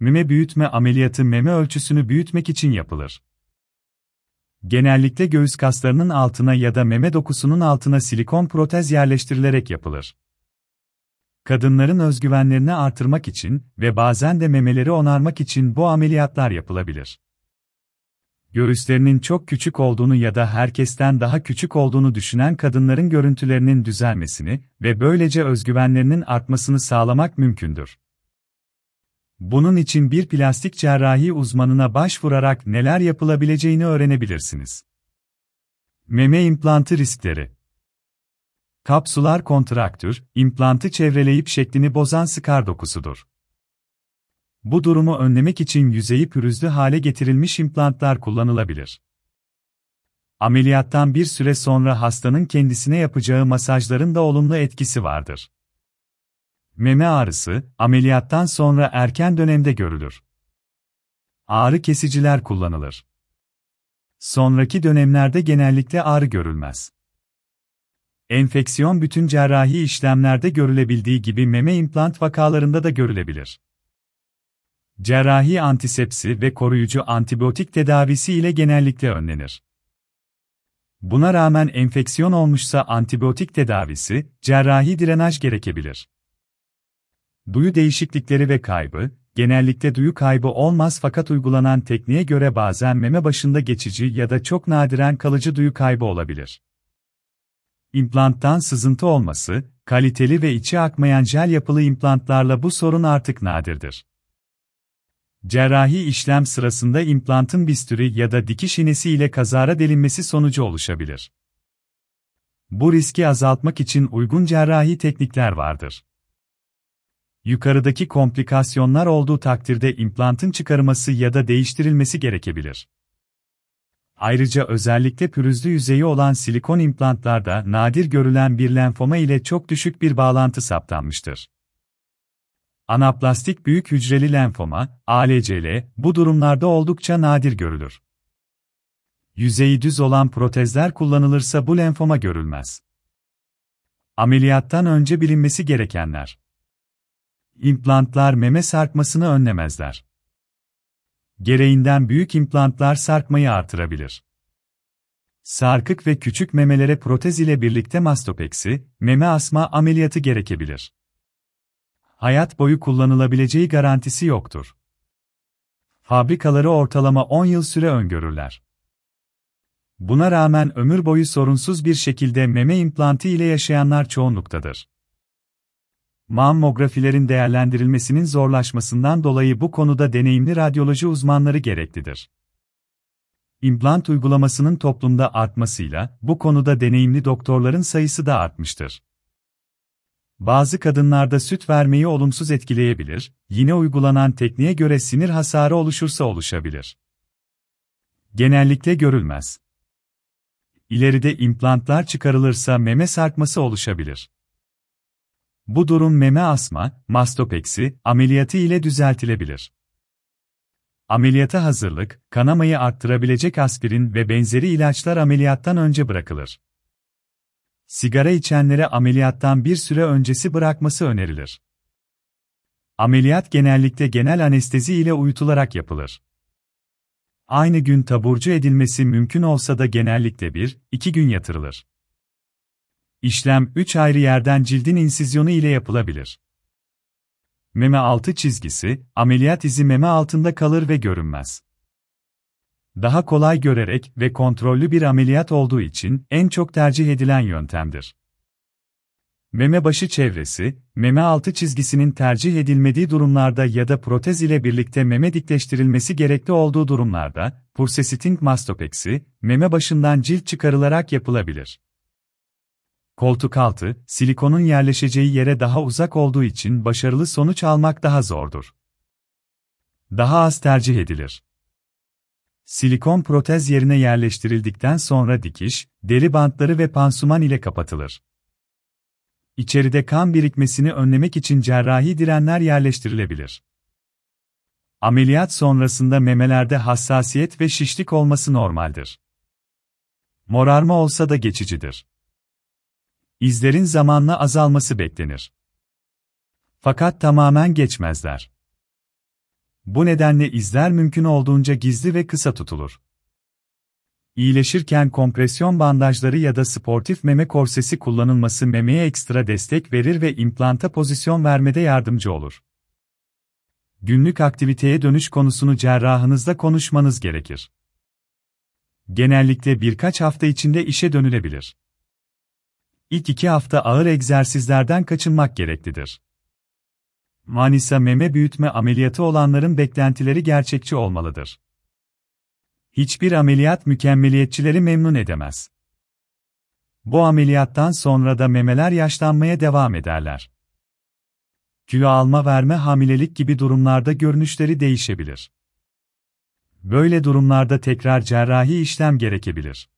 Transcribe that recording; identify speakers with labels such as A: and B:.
A: meme büyütme ameliyatı meme ölçüsünü büyütmek için yapılır. Genellikle göğüs kaslarının altına ya da meme dokusunun altına silikon protez yerleştirilerek yapılır. Kadınların özgüvenlerini artırmak için ve bazen de memeleri onarmak için bu ameliyatlar yapılabilir. Göğüslerinin çok küçük olduğunu ya da herkesten daha küçük olduğunu düşünen kadınların görüntülerinin düzelmesini ve böylece özgüvenlerinin artmasını sağlamak mümkündür. Bunun için bir plastik cerrahi uzmanına başvurarak neler yapılabileceğini öğrenebilirsiniz. Meme implantı riskleri Kapsular kontraktür, implantı çevreleyip şeklini bozan skar dokusudur. Bu durumu önlemek için yüzeyi pürüzlü hale getirilmiş implantlar kullanılabilir. Ameliyattan bir süre sonra hastanın kendisine yapacağı masajların da olumlu etkisi vardır. Meme ağrısı, ameliyattan sonra erken dönemde görülür. Ağrı kesiciler kullanılır. Sonraki dönemlerde genellikle ağrı görülmez. Enfeksiyon bütün cerrahi işlemlerde görülebildiği gibi meme implant vakalarında da görülebilir. Cerrahi antisepsi ve koruyucu antibiyotik tedavisi ile genellikle önlenir. Buna rağmen enfeksiyon olmuşsa antibiyotik tedavisi, cerrahi drenaj gerekebilir. Duyu değişiklikleri ve kaybı, genellikle duyu kaybı olmaz fakat uygulanan tekniğe göre bazen meme başında geçici ya da çok nadiren kalıcı duyu kaybı olabilir. İmplanttan sızıntı olması, kaliteli ve içi akmayan jel yapılı implantlarla bu sorun artık nadirdir. Cerrahi işlem sırasında implantın bistürü ya da dikiş iğnesi ile kazara delinmesi sonucu oluşabilir. Bu riski azaltmak için uygun cerrahi teknikler vardır. Yukarıdaki komplikasyonlar olduğu takdirde implantın çıkarılması ya da değiştirilmesi gerekebilir. Ayrıca özellikle pürüzlü yüzeyi olan silikon implantlarda nadir görülen bir lenfoma ile çok düşük bir bağlantı saptanmıştır. Anaplastik büyük hücreli lenfoma, ALCL, bu durumlarda oldukça nadir görülür. Yüzeyi düz olan protezler kullanılırsa bu lenfoma görülmez. Ameliyattan önce bilinmesi gerekenler. İmplantlar meme sarkmasını önlemezler. Gereğinden büyük implantlar sarkmayı artırabilir. Sarkık ve küçük memelere protez ile birlikte mastopeksi, meme asma ameliyatı gerekebilir. Hayat boyu kullanılabileceği garantisi yoktur. Fabrikaları ortalama 10 yıl süre öngörürler. Buna rağmen ömür boyu sorunsuz bir şekilde meme implantı ile yaşayanlar çoğunluktadır. Mammografilerin değerlendirilmesinin zorlaşmasından dolayı bu konuda deneyimli radyoloji uzmanları gereklidir. İmplant uygulamasının toplumda artmasıyla bu konuda deneyimli doktorların sayısı da artmıştır. Bazı kadınlarda süt vermeyi olumsuz etkileyebilir, yine uygulanan tekniğe göre sinir hasarı oluşursa oluşabilir. Genellikle görülmez. İleride implantlar çıkarılırsa meme sarkması oluşabilir. Bu durum meme asma, mastopeksi, ameliyatı ile düzeltilebilir. Ameliyata hazırlık, kanamayı arttırabilecek aspirin ve benzeri ilaçlar ameliyattan önce bırakılır. Sigara içenlere ameliyattan bir süre öncesi bırakması önerilir. Ameliyat genellikle genel anestezi ile uyutularak yapılır. Aynı gün taburcu edilmesi mümkün olsa da genellikle bir, iki gün yatırılır. İşlem 3 ayrı yerden cildin insizyonu ile yapılabilir. Meme altı çizgisi, ameliyat izi meme altında kalır ve görünmez. Daha kolay görerek ve kontrollü bir ameliyat olduğu için en çok tercih edilen yöntemdir. Meme başı çevresi, meme altı çizgisinin tercih edilmediği durumlarda ya da protez ile birlikte meme dikleştirilmesi gerekli olduğu durumlarda, pulsesitting mastopeksi, meme başından cilt çıkarılarak yapılabilir. Koltuk altı, silikonun yerleşeceği yere daha uzak olduğu için başarılı sonuç almak daha zordur. Daha az tercih edilir. Silikon protez yerine yerleştirildikten sonra dikiş, deri bantları ve pansuman ile kapatılır. İçeride kan birikmesini önlemek için cerrahi direnler yerleştirilebilir. Ameliyat sonrasında memelerde hassasiyet ve şişlik olması normaldir. Morarma olsa da geçicidir. İzlerin zamanla azalması beklenir. Fakat tamamen geçmezler. Bu nedenle izler mümkün olduğunca gizli ve kısa tutulur. İyileşirken kompresyon bandajları ya da sportif meme korsesi kullanılması memeye ekstra destek verir ve implanta pozisyon vermede yardımcı olur. Günlük aktiviteye dönüş konusunu cerrahınızla konuşmanız gerekir. Genellikle birkaç hafta içinde işe dönülebilir. İlk iki hafta ağır egzersizlerden kaçınmak gereklidir. Manisa meme büyütme ameliyatı olanların beklentileri gerçekçi olmalıdır. Hiçbir ameliyat mükemmeliyetçileri memnun edemez. Bu ameliyattan sonra da memeler yaşlanmaya devam ederler. Kilo alma verme hamilelik gibi durumlarda görünüşleri değişebilir. Böyle durumlarda tekrar cerrahi işlem gerekebilir.